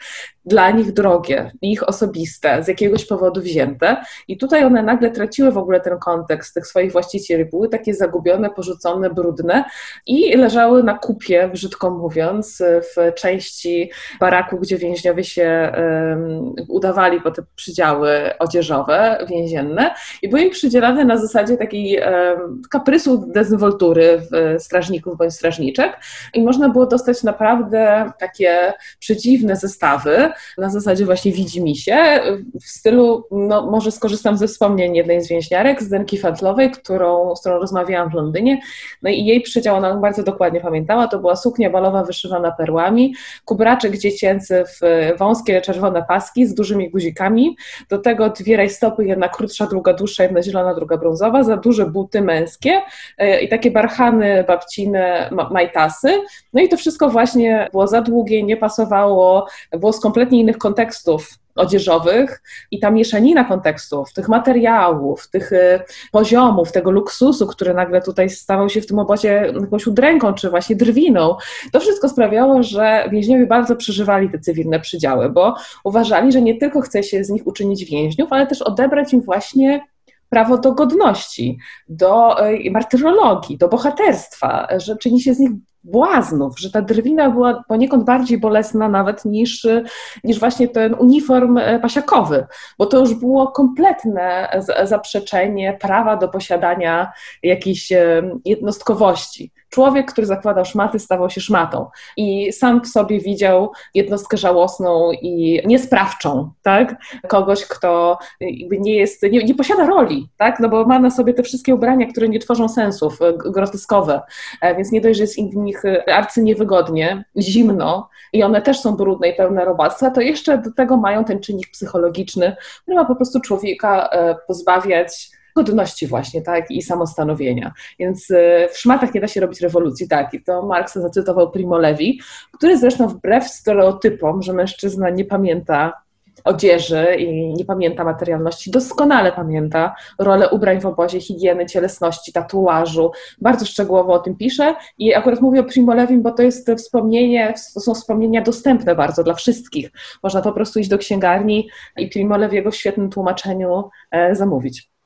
dla nich drogie, ich osobiste, z jakiegoś powodu wzięte. I tutaj one nagle traciły w ogóle ten kontekst tych swoich właścicieli, były takie zagubione, porzucone, brudne i leżały na kupie, brzydko mówiąc, w części baraku, gdzie więźniowie się um, udawali po te przydziały odzieżowe, więzienne. I były im przydzielane na zasadzie takiej um, kaprysu dezynwoltury strażników bądź strażniczek. I można było dostać naprawdę takie przedziwne zestawy, na zasadzie właśnie widzi mi się, w stylu, no może skorzystam ze wspomnień jednej z więźniarek, z Denki Fantlowej, którą, z którą rozmawiałam w Londynie, no i jej przydział ona bardzo dokładnie pamiętała, to była suknia balowa wyszywana perłami, kubraczek dziecięcy w wąskie czerwone paski z dużymi guzikami, do tego dwie rajstopy, jedna krótsza, druga dłuższa, jedna zielona, druga brązowa, za duże buty męskie e, i takie barchany babcine majtasy, no i to wszystko właśnie było za długie, nie pasowało, było skompletnie kompletnie innych kontekstów odzieżowych i ta mieszanina kontekstów, tych materiałów, tych y, poziomów, tego luksusu, który nagle tutaj stawał się w tym obozie jakąś udręką, czy właśnie drwiną, to wszystko sprawiało, że więźniowie bardzo przeżywali te cywilne przydziały, bo uważali, że nie tylko chce się z nich uczynić więźniów, ale też odebrać im właśnie prawo do godności, do y, martyrologii, do bohaterstwa, że czyni się z nich błaznów, że ta drwina była poniekąd bardziej bolesna nawet niż, niż właśnie ten uniform e, pasiakowy, bo to już było kompletne zaprzeczenie prawa do posiadania jakiejś e, jednostkowości. Człowiek, który zakładał szmaty, stawał się szmatą i sam w sobie widział jednostkę żałosną i niesprawczą, tak? Kogoś, kto nie jest, nie, nie posiada roli, tak? No bo ma na sobie te wszystkie ubrania, które nie tworzą sensów, e, groteskowe, więc nie dość, że jest w nich nich arcy niewygodnie, zimno i one też są brudne i pełne robactwa, to jeszcze do tego mają ten czynnik psychologiczny, który ma po prostu człowieka e, pozbawiać godności właśnie, tak, i samostanowienia. Więc e, w szmatach nie da się robić rewolucji, tak, i to Marx zacytował Primo Levi, który zresztą wbrew stereotypom, że mężczyzna nie pamięta odzieży i nie pamięta materialności, doskonale pamięta rolę ubrań w obozie, higieny, cielesności, tatuażu. Bardzo szczegółowo o tym pisze i akurat mówię o Primo Levim, bo to jest wspomnienie, to są wspomnienia dostępne bardzo dla wszystkich. Można po prostu iść do księgarni i Primo Lewiego w świetnym tłumaczeniu e, zamówić.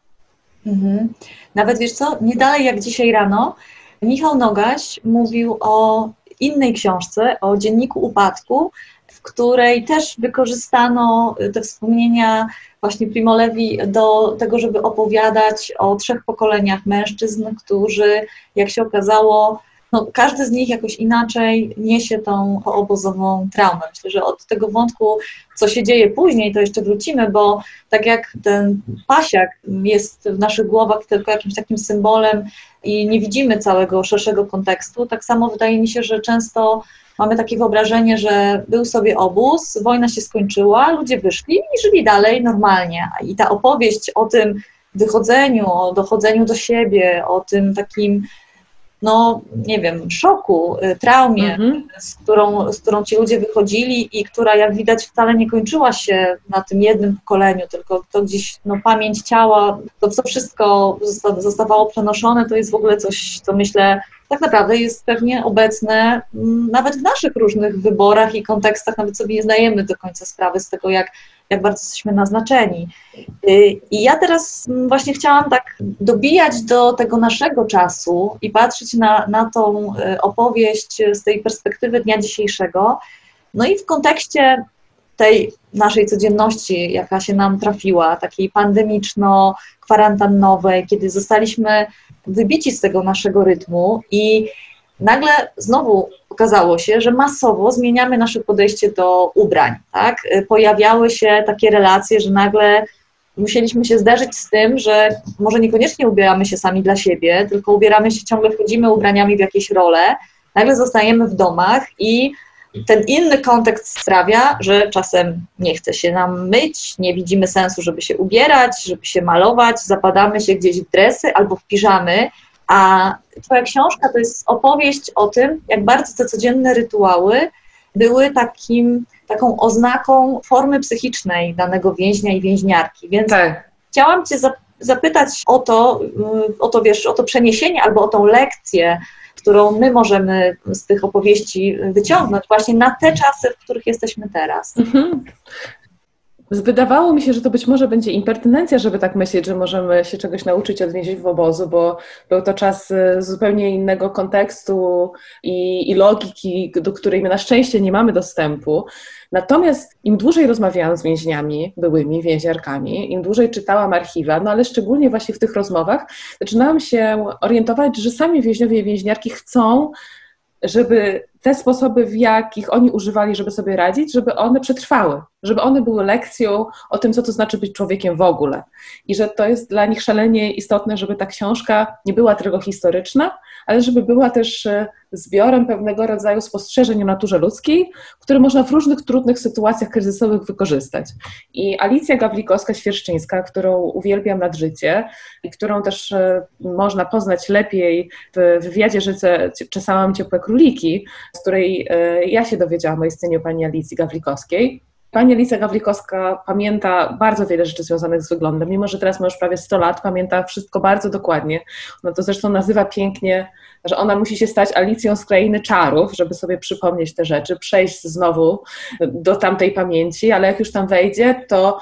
Mhm. Nawet wiesz co, nie dalej jak dzisiaj rano Michał Nogaś mówił o innej książce, o dzienniku upadku, w której też wykorzystano te wspomnienia właśnie Primo Levi do tego, żeby opowiadać o trzech pokoleniach mężczyzn, którzy, jak się okazało, no, każdy z nich jakoś inaczej niesie tą obozową traumę. Myślę, że od tego wątku, co się dzieje później, to jeszcze wrócimy, bo tak jak ten pasiak jest w naszych głowach tylko jakimś takim symbolem i nie widzimy całego szerszego kontekstu, tak samo wydaje mi się, że często mamy takie wyobrażenie, że był sobie obóz, wojna się skończyła, ludzie wyszli i żyli dalej normalnie. I ta opowieść o tym wychodzeniu, o dochodzeniu do siebie, o tym takim no nie wiem, szoku, y, traumie, mhm. z, którą, z którą ci ludzie wychodzili i która jak widać wcale nie kończyła się na tym jednym pokoleniu, tylko to gdzieś no, pamięć ciała, to co wszystko zostawało przenoszone, to jest w ogóle coś, co myślę tak naprawdę jest pewnie obecne mm, nawet w naszych różnych wyborach i kontekstach, nawet sobie nie zdajemy do końca sprawy z tego, jak, jak bardzo jesteśmy naznaczeni. Y, I ja teraz właśnie chciałam tak dobijać do tego naszego czasu i patrzeć na, na tą y, opowieść z tej perspektywy dnia dzisiejszego. No i w kontekście tej naszej codzienności, jaka się nam trafiła, takiej pandemiczno-kwarantannowej, kiedy zostaliśmy wybici z tego naszego rytmu i nagle znowu okazało się, że masowo zmieniamy nasze podejście do ubrań. Tak? Pojawiały się takie relacje, że nagle musieliśmy się zderzyć z tym, że może niekoniecznie ubieramy się sami dla siebie, tylko ubieramy się, ciągle wchodzimy ubraniami w jakieś role, nagle zostajemy w domach i ten inny kontekst sprawia, że czasem nie chce się nam myć, nie widzimy sensu, żeby się ubierać, żeby się malować, zapadamy się gdzieś w dresy albo w piżamy, a Twoja książka to jest opowieść o tym, jak bardzo te codzienne rytuały były takim, taką oznaką formy psychicznej danego więźnia i więźniarki. Więc tak. chciałam Cię zapytać o to, o to, wiesz, o to przeniesienie albo o tą lekcję, którą my możemy z tych opowieści wyciągnąć właśnie na te czasy, w których jesteśmy teraz. Mhm. Wydawało mi się, że to być może będzie impertynencja, żeby tak myśleć, że możemy się czegoś nauczyć od więźniów w obozu, bo był to czas y, zupełnie innego kontekstu i, i logiki, do której my na szczęście nie mamy dostępu. Natomiast im dłużej rozmawiałam z więźniami, byłymi więziarkami, im dłużej czytałam archiwa, no ale szczególnie właśnie w tych rozmowach, zaczynałam się orientować, że sami więźniowie i więźniarki chcą, żeby te sposoby, w jakich oni używali, żeby sobie radzić, żeby one przetrwały, żeby one były lekcją o tym, co to znaczy być człowiekiem w ogóle. I że to jest dla nich szalenie istotne, żeby ta książka nie była tylko historyczna, ale żeby była też e, zbiorem pewnego rodzaju spostrzeżeń o naturze ludzkiej, które można w różnych trudnych sytuacjach kryzysowych wykorzystać. I Alicja Gawlikowska-Świerszczyńska, którą uwielbiam nad życie i którą też e, można poznać lepiej w wywiadzie, że czesałam ciepłe króliki, z której e, ja się dowiedziałam o istnieniu pani Alicji Gawlikowskiej. Pani Alicja Gawlikowska pamięta bardzo wiele rzeczy związanych z wyglądem, mimo że teraz ma już prawie 100 lat, pamięta wszystko bardzo dokładnie. Ona to zresztą nazywa pięknie, że ona musi się stać Alicją z krainy czarów, żeby sobie przypomnieć te rzeczy, przejść znowu do tamtej pamięci, ale jak już tam wejdzie, to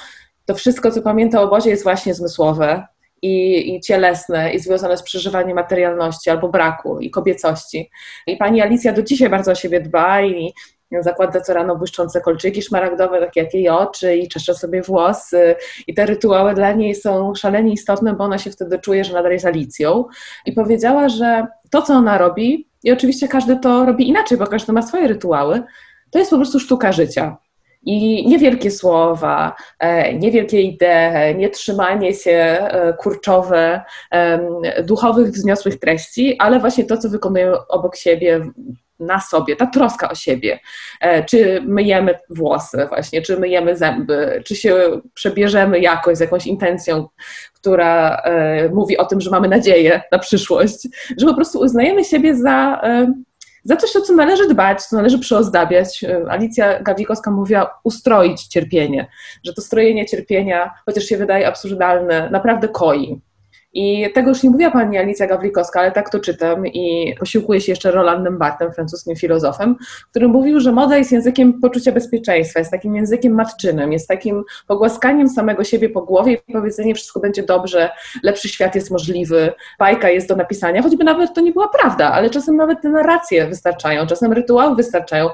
to wszystko, co pamięta o obozie, jest właśnie zmysłowe i, i cielesne, i związane z przeżywaniem materialności albo braku i kobiecości. I pani Alicja do dzisiaj bardzo o siebie dba i zakłada co rano błyszczące kolczyki szmaragdowe, takie jak jej oczy i czesze sobie włosy i te rytuały dla niej są szalenie istotne, bo ona się wtedy czuje, że nadal jest Alicją i powiedziała, że to, co ona robi i oczywiście każdy to robi inaczej, bo każdy ma swoje rytuały, to jest po prostu sztuka życia. I niewielkie słowa, e, niewielkie idee, nie trzymanie się e, kurczowe duchowych, wzniosłych treści, ale właśnie to, co wykonują obok siebie na sobie, ta troska o siebie. E, czy myjemy włosy właśnie, czy myjemy zęby, czy się przebierzemy jakoś z jakąś intencją, która mówi o tym, że mamy nadzieję na przyszłość, że po prostu uznajemy siebie za za coś, o co należy dbać, co należy przyozdabiać. Alicja Gawikowska mówiła ustroić cierpienie, że to strojenie cierpienia, chociaż się wydaje absurdalne, naprawdę koi. I tego już nie mówiła pani Alicja Gawlikowska, ale tak to czytam i posiłkuję się jeszcze Rolandem Barthem, francuskim filozofem, który mówił, że moda jest językiem poczucia bezpieczeństwa, jest takim językiem matczynym, jest takim pogłaskaniem samego siebie po głowie i powiedzenie wszystko będzie dobrze, lepszy świat jest możliwy, bajka jest do napisania, choćby nawet to nie była prawda, ale czasem nawet te narracje wystarczają, czasem rytuały wystarczają.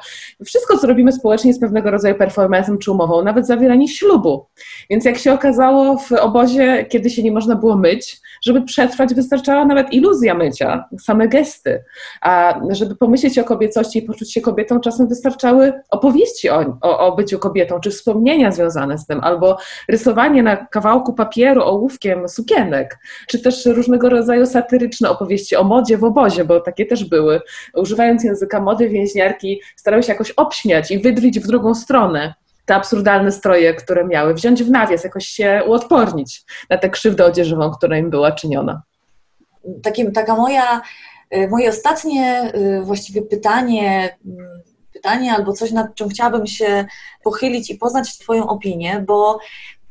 Wszystko, co robimy społecznie jest pewnego rodzaju performancem czy umową, nawet zawieranie ślubu. Więc jak się okazało w obozie, kiedy się nie można było myć, żeby przetrwać, wystarczała nawet iluzja mycia, same gesty. A żeby pomyśleć o kobiecości i poczuć się kobietą, czasem wystarczały opowieści o, o, o byciu kobietą, czy wspomnienia związane z tym, albo rysowanie na kawałku papieru ołówkiem sukienek, czy też różnego rodzaju satyryczne opowieści o modzie w obozie, bo takie też były. Używając języka mody, więźniarki starały się jakoś obśmiać i wydrić w drugą stronę te absurdalne stroje, które miały, wziąć w nawias, jakoś się uodpornić na tę krzywdę odzieżową, która im była czyniona. Takim, taka moja, y, moje ostatnie y, właściwie pytanie, mm, pytanie albo coś, nad czym chciałabym się pochylić i poznać Twoją opinię, bo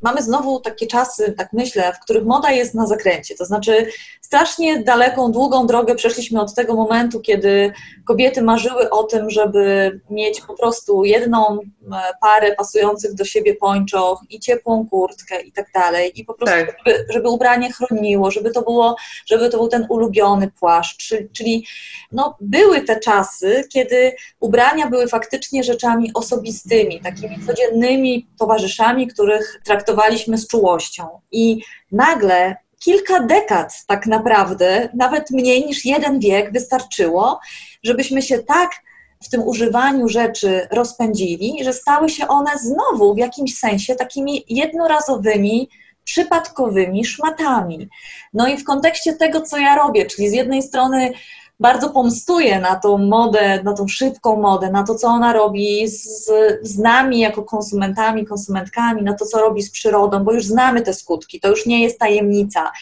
mamy znowu takie czasy, tak myślę, w których moda jest na zakręcie. To znaczy, strasznie daleką, długą drogę przeszliśmy od tego momentu, kiedy kobiety marzyły o tym, żeby mieć po prostu jedną e, parę pasujących do siebie pończoch i ciepłą kurtkę i tak dalej. I po prostu, tak. żeby, żeby, ubranie chroniło, żeby to, było, żeby to był ten ulubiony płaszcz. Czyli, czyli no, były te czasy, kiedy ubrania były faktycznie rzeczami osobistymi, takimi codziennymi towarzyszami, których traktowaliśmy z czułością. I nagle kilka dekad tak naprawdę, nawet mniej niż jeden wiek wystarczyło, żebyśmy się tak w tym używaniu rzeczy rozpędzili, że stały się one znowu w jakimś sensie takimi jednorazowymi, przypadkowymi szmatami. No i w kontekście tego, co ja robię, czyli z jednej strony bardzo pomstuje na tą modę, na tą szybką modę, na to, co ona robi z, z nami jako konsumentami, konsumentkami, na to, co robi z przyrodą, bo już znamy te skutki, to już nie jest tajemnica.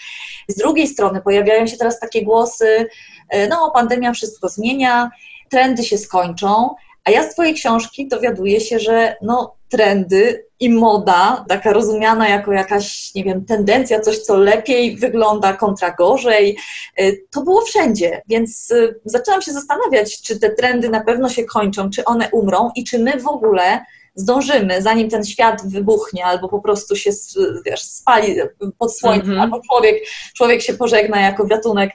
Z drugiej strony pojawiają się teraz takie głosy, e, no pandemia wszystko zmienia, trendy się skończą, a ja z Twojej książki dowiaduję się, że no, trendy i moda, taka rozumiana jako jakaś, nie wiem, tendencja, coś, co lepiej wygląda kontra gorzej, y, to było wszędzie. Więc y, zaczęłam się zastanawiać, czy te trendy na pewno się kończą, czy one umrą i czy my w ogóle zdążymy, zanim ten świat wybuchnie, albo po prostu się wiesz, spali pod słońcem, mm -hmm. albo człowiek, człowiek się pożegna jako gatunek,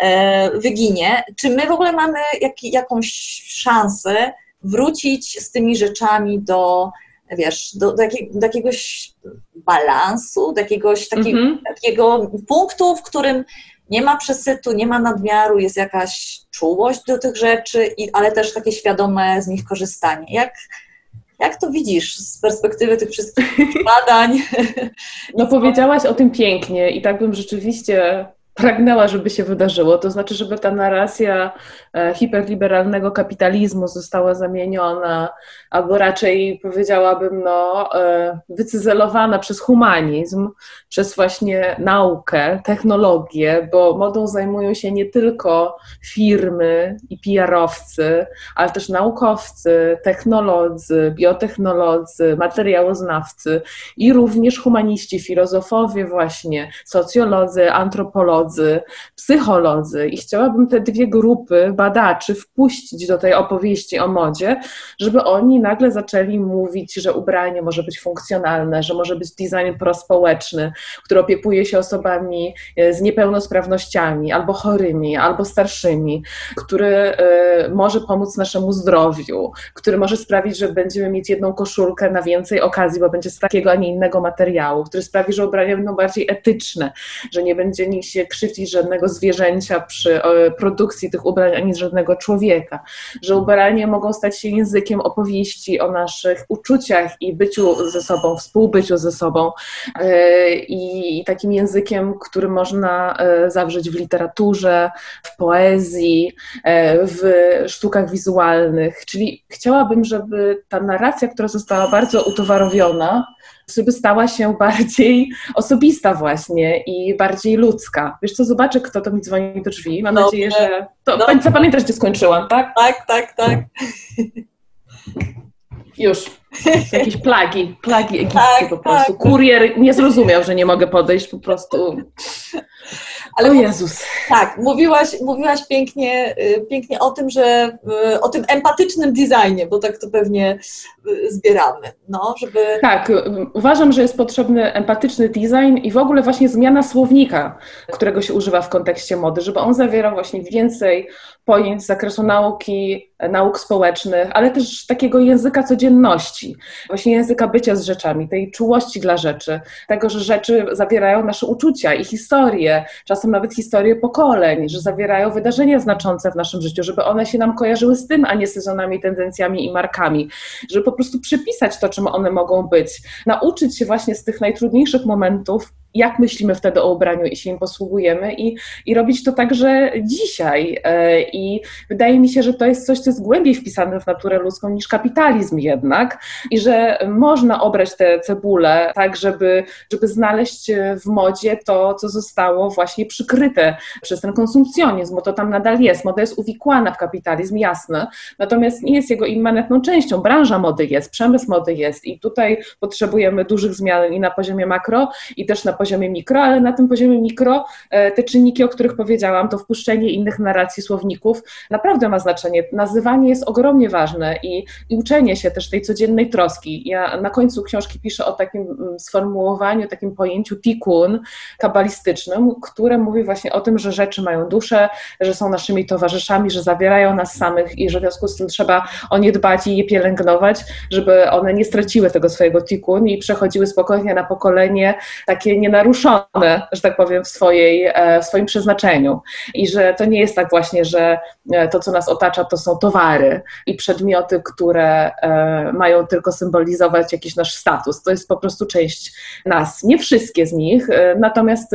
e, wyginie. Czy my w ogóle mamy jak, jakąś szansę wrócić z tymi rzeczami do, wiesz, do, do, do jakiegoś balansu, do jakiegoś taki, mm -hmm. takiego punktu, w którym nie ma przesytu, nie ma nadmiaru, jest jakaś czułość do tych rzeczy, i, ale też takie świadome z nich korzystanie. Jak, jak to widzisz z perspektywy tych wszystkich badań? No powiedziałaś o tym pięknie i tak bym rzeczywiście pragnęła, żeby się wydarzyło. To znaczy, żeby ta narracja e, hiperliberalnego kapitalizmu została zamieniona, albo raczej powiedziałabym, no, e, wycyzelowana przez humanizm, przez właśnie naukę, technologię, bo modą zajmują się nie tylko firmy i PR-owcy, ale też naukowcy, technolodzy, biotechnolodzy, materiałoznawcy i również humaniści, filozofowie właśnie, socjolodzy, antropolodzy, socjolodzy, psycholodzy i chciałabym te dwie grupy badaczy wpuścić do tej opowieści o modzie, żeby oni nagle zaczęli mówić, że ubranie może być funkcjonalne, że może być design prospołeczny, który opiekuje się osobami e, z niepełnosprawnościami, albo chorymi, albo starszymi, który e, może pomóc naszemu zdrowiu, który może sprawić, że będziemy mieć jedną koszulkę na więcej okazji, bo będzie z takiego, a nie innego materiału, który sprawi, że ubrania będą bardziej etyczne, że nie będzie się krzywdzić żadnego zwierzęcia przy produkcji tych ubrań, ani żadnego człowieka, że ubrania mogą stać się językiem opowieści o naszych uczuciach i byciu ze sobą, współbyciu ze sobą e, i takim językiem, który można e, zawrzeć w literaturze, w poezji, e, w sztukach wizualnych, czyli chciałabym, żeby ta narracja, która została bardzo utowarowiona, żeby stała się bardziej osobista właśnie i bardziej ludzka. Wiesz co, zobaczę, kto to mi dzwoni do drzwi. Mam Dobrze. nadzieję, że... To, Dobrze. Zapamiętasz, gdzie skończyłam, tak? Tak, tak, tak. Już. Jakieś plagi, plagi egipskie tak, po prostu. Tak. Kurier nie zrozumiał, że nie mogę podejść, po prostu. Ale o Jezus. Tak, mówiłaś, mówiłaś pięknie, y, pięknie o tym, że y, o tym empatycznym designie, bo tak to pewnie y, zbieramy. No, żeby... Tak, uważam, że jest potrzebny empatyczny design i w ogóle właśnie zmiana słownika, którego się używa w kontekście mody, żeby on zawierał właśnie więcej pojęć z zakresu nauki, nauk społecznych, ale też takiego języka codzienności, właśnie języka bycia z rzeczami, tej czułości dla rzeczy, tego, że rzeczy zawierają nasze uczucia i historie, czasem nawet historie pokoleń, że zawierają wydarzenia znaczące w naszym życiu, żeby one się nam kojarzyły z tym, a nie sezonami, tendencjami i markami, żeby po prostu przypisać to, czym one mogą być, nauczyć się właśnie z tych najtrudniejszych momentów jak myślimy wtedy o ubraniu i się im posługujemy i, i robić to także dzisiaj. E, I wydaje mi się, że to jest coś, co jest głębiej wpisane w naturę ludzką niż kapitalizm jednak i że można obrać te cebule tak, żeby, żeby znaleźć w modzie to, co zostało właśnie przykryte przez ten konsumpcjonizm, bo to tam nadal jest. Moda jest uwikłana w kapitalizm, jasne, natomiast nie jest jego immanentną częścią. Branża mody jest, przemysł mody jest i tutaj potrzebujemy dużych zmian i na poziomie makro i też na poziomie poziomie mikro, ale na tym poziomie mikro e, te czynniki, o których powiedziałam, to wpuszczenie innych narracji, słowników naprawdę ma znaczenie. Nazywanie jest ogromnie ważne i, i uczenie się też tej codziennej troski. Ja na końcu książki piszę o takim mm, sformułowaniu, takim pojęciu tikun kabalistycznym, które mówi właśnie o tym, że rzeczy mają duszę, że są naszymi towarzyszami, że zawierają nas samych i że w związku z tym trzeba o nie dbać i je pielęgnować, żeby one nie straciły tego swojego tikun i przechodziły spokojnie na pokolenie takie nie naruszone, że tak powiem, w, swojej, e, w swoim przeznaczeniu. I że to nie jest tak właśnie, że e, to, co nas otacza, to są towary i przedmioty, które e, mają tylko symbolizować jakiś nasz status. To jest po prostu część nas. Nie wszystkie z nich, natomiast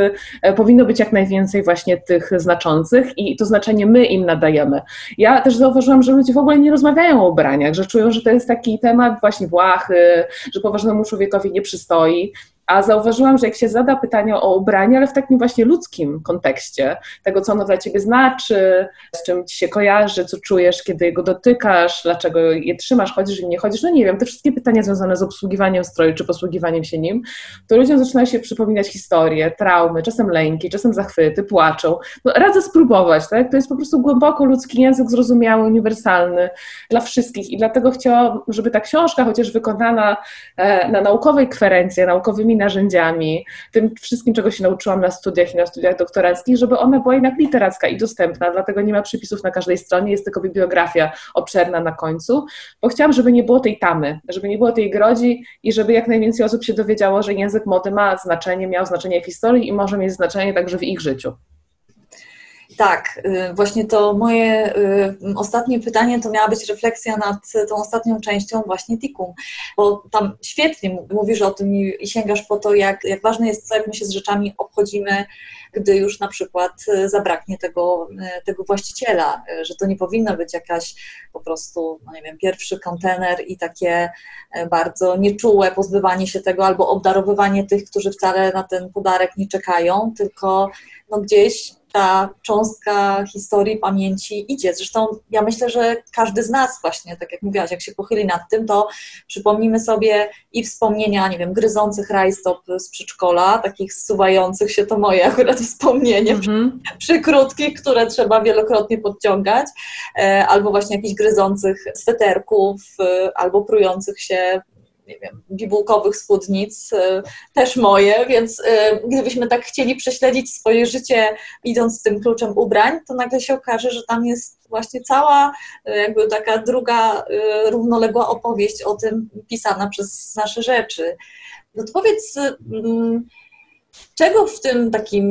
powinno być jak najwięcej właśnie tych znaczących i to znaczenie my im nadajemy. Ja też zauważyłam, że ludzie w ogóle nie rozmawiają o ubraniach, że czują, że to jest taki temat właśnie błahy, że poważnemu człowiekowi nie przystoi. A zauważyłam, że jak się zada pytanie o ubranie, ale w takim właśnie ludzkim kontekście, tego, co ono dla ciebie znaczy, z czym ci się kojarzy, co czujesz, kiedy jego dotykasz, dlaczego je trzymasz, chodzisz i nie chodzisz, no nie wiem, te wszystkie pytania związane z obsługiwaniem stroju czy posługiwaniem się nim, to ludziom zaczyna się przypominać historie, traumy, czasem lęki, czasem zachwyty, płaczą. No, radzę spróbować, tak? To jest po prostu głęboko ludzki język, zrozumiały, uniwersalny dla wszystkich i dlatego chciałam, żeby ta książka, chociaż wykonana e, na naukowej kwerencji, naukowymi narzędziami, tym wszystkim, czego się nauczyłam na studiach i na studiach doktoranckich, żeby ona była jednak literacka i dostępna, dlatego nie ma przypisów na każdej stronie, jest tylko bibliografia obszerna na końcu, bo chciałam, żeby nie było tej tamy, żeby nie było tej grodzi i żeby jak najwięcej osób się dowiedziało, że język mody ma znaczenie, miał znaczenie w historii i może mieć znaczenie także w ich życiu. Tak, y, właśnie to moje y, ostatnie pytanie to miała być refleksja nad tą ostatnią częścią właśnie Tikum, bo tam świetnie mówisz o tym i sięgasz po to, jak, jak ważne jest to, jak my się z rzeczami obchodzimy, gdy już na przykład y, zabraknie tego, tego właściciela, że to nie powinno być jakaś po prostu, no nie wiem, pierwszy kontener i takie bardzo nieczułe pozbywanie się tego albo obdarowywanie tych, którzy wcale na ten podarek nie czekają, tylko no gdzieś ta cząstka historii, pamięci idzie. Zresztą ja myślę, że każdy z nas właśnie, tak jak mówiłaś, jak się pochyli nad tym, to przypomnimy sobie i wspomnienia, nie wiem, gryzących rajstop z przedszkola, takich zsuwających się, to moje akurat wspomnienie, mm-hmm. przykrótkich, które trzeba wielokrotnie podciągać, e, albo właśnie jakichś gryzących sweterków, e, albo prujących się nie wiem, bibułkowych spódnic, y, też moje, więc y, gdybyśmy tak chcieli prześledzić swoje życie idąc tym kluczem ubrań, to nagle się okaże, że tam jest właśnie cała y, jakby taka druga równoległa opowieść o tym pisana przez nasze rzeczy. No to powiedz, mm, Czego w tym takim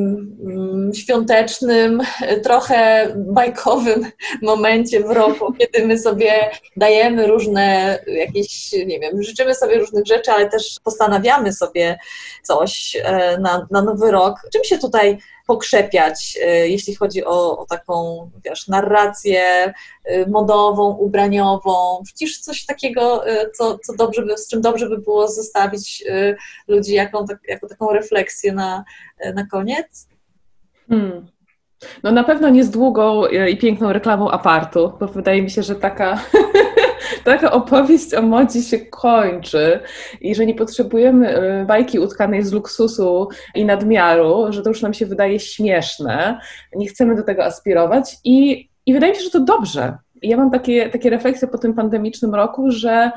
mm, świątecznym, trochę bajkowym momencie w roku, kiedy my sobie dajemy różne jakieś, nie wiem, życzymy sobie różnych rzeczy, ale też postanawiamy sobie coś e, na, na nowy rok, czym się tutaj pokrzepiać, e, jeśli chodzi o, o taką, wiesz, narrację e, modową, ubraniową, widzisz coś takiego, e, co, co dobrze by, z czym dobrze by było zostawić ludzi jaką, tak, jako taką refleksję na, na koniec? Hmm. No na pewno nie z długą i piękną reklamą apartu, bo wydaje mi się, że taka taka opowieść o modzie się kończy i że nie potrzebujemy y, bajki utkanej z luksusu i nadmiaru, że to już nam się wydaje śmieszne, nie chcemy do tego aspirować i, i wydaje mi się, że to dobrze, ja mam takie, takie refleksje po tym pandemicznym roku, że,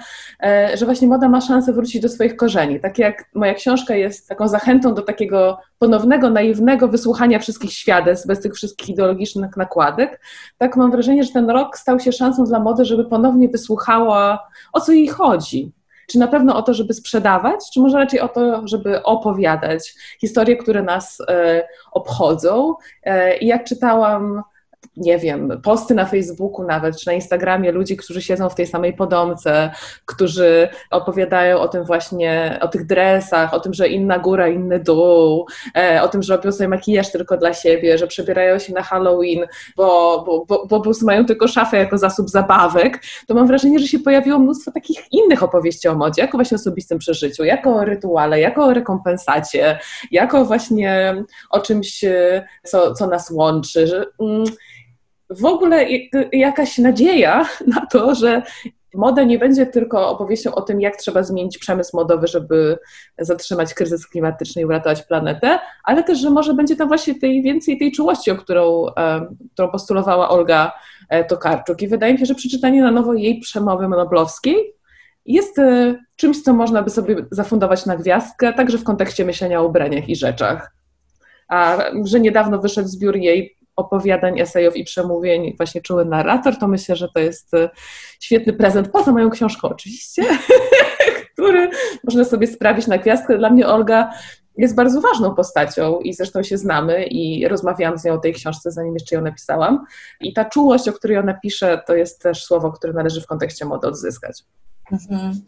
e, że właśnie moda ma szansę wrócić do swoich korzeni. Tak jak moja książka jest taką zachętą do takiego ponownego, naiwnego wysłuchania wszystkich świadectw, bez tych wszystkich ideologicznych nakładek, tak mam wrażenie, że ten rok stał się szansą dla mody, żeby ponownie wysłuchała, o co jej chodzi Czy na pewno o to, żeby sprzedawać, czy może raczej o to, żeby opowiadać historie, które nas e, obchodzą? E, jak czytałam nie wiem, posty na Facebooku nawet, czy na Instagramie ludzi, którzy siedzą w tej samej podomce, którzy opowiadają o tym właśnie, o tych dresach, o tym, że inna góra, inny dół, e, o tym, że robią sobie makijaż tylko dla siebie, że przebierają się na Halloween, bo, bo, bo, bo po prostu mają tylko szafę jako zasób zabawek, to mam wrażenie, że się pojawiło mnóstwo takich innych opowieści o modzie, jako właśnie osobistym przeżyciu, jako o rytuale, jako o rekompensacie, jako właśnie o czymś, co, co nas łączy, że... Mm, w ogóle jakaś nadzieja na to, że moda nie będzie tylko opowieścią o tym, jak trzeba zmienić przemysł modowy, żeby zatrzymać kryzys klimatyczny i uratować planetę, ale też, że może będzie tam właśnie tej więcej tej czułości, o którą, e, którą postulowała Olga e, Tokarczuk. I wydaje mi się, że przeczytanie na nowo jej przemowy noblowskiej jest e, czymś, co można by sobie zafundować na gwiazdkę, także w kontekście myślenia o ubraniach i rzeczach. A że niedawno wyszedł zbiór jej opowiadań, esejów i przemówień właśnie czuły narrator, to myślę, że to jest e, świetny prezent, poza moją książką oczywiście, który można sobie sprawić na gwiazdkę. Dla mnie Olga jest bardzo ważną postacią i zresztą się znamy i rozmawiałam z nią o tej książce, zanim jeszcze ją napisałam. I ta czułość, o której ona pisze, to jest też słowo, które należy w kontekście mody odzyskać. Mhm.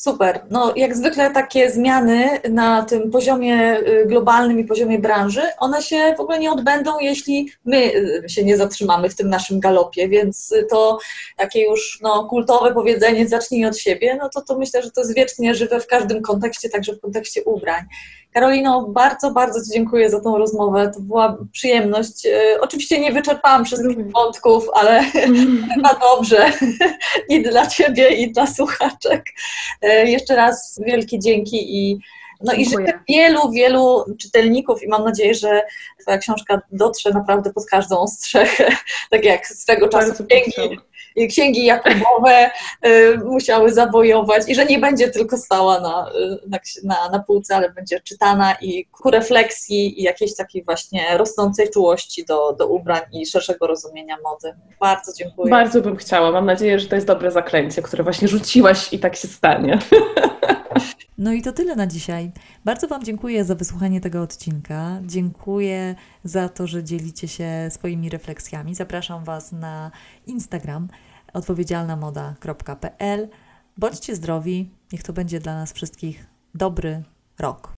Super. No, jak zwykle takie zmiany na tym poziomie y, globalnym i poziomie branży, one się w ogóle nie odbędą, jeśli my y, się nie zatrzymamy w tym naszym galopie, więc to takie już no, kultowe powiedzenie zacznij od siebie, no to, to myślę, że to jest wiecznie żywe w każdym kontekście, także w kontekście ubrań. Karolino, bardzo, bardzo Ci dziękuję za tą rozmowę. To była przyjemność. E, oczywiście nie wyczerpałam wszystkich wątków, ale mm. chyba dobrze i dla Ciebie, i dla słuchaczek. E, jeszcze raz wielkie dzięki i no i życzę wielu, wielu czytelników i mam nadzieję, że Twoja książka dotrze naprawdę pod każdą strzechę, tak jak swego czasu księgi, księgi Jakubowe y, musiały zabojować i że nie będzie tylko stała na, y, na, na półce, ale będzie czytana i ku refleksji i jakiejś takiej właśnie rosnącej czułości do, do ubrań i szerszego rozumienia mody. Bardzo dziękuję. Bardzo bym chciała. Mam nadzieję, że to jest dobre zaklęcie, które właśnie rzuciłaś i tak się stanie. No i to tyle na dzisiaj. Bardzo Wam dziękuję za wysłuchanie tego odcinka. Dziękuję za to, że dzielicie się swoimi refleksjami. Zapraszam Was na Instagram odpowiedzialnamoda.pl. Bądźcie zdrowi, niech to będzie dla nas wszystkich dobry rok.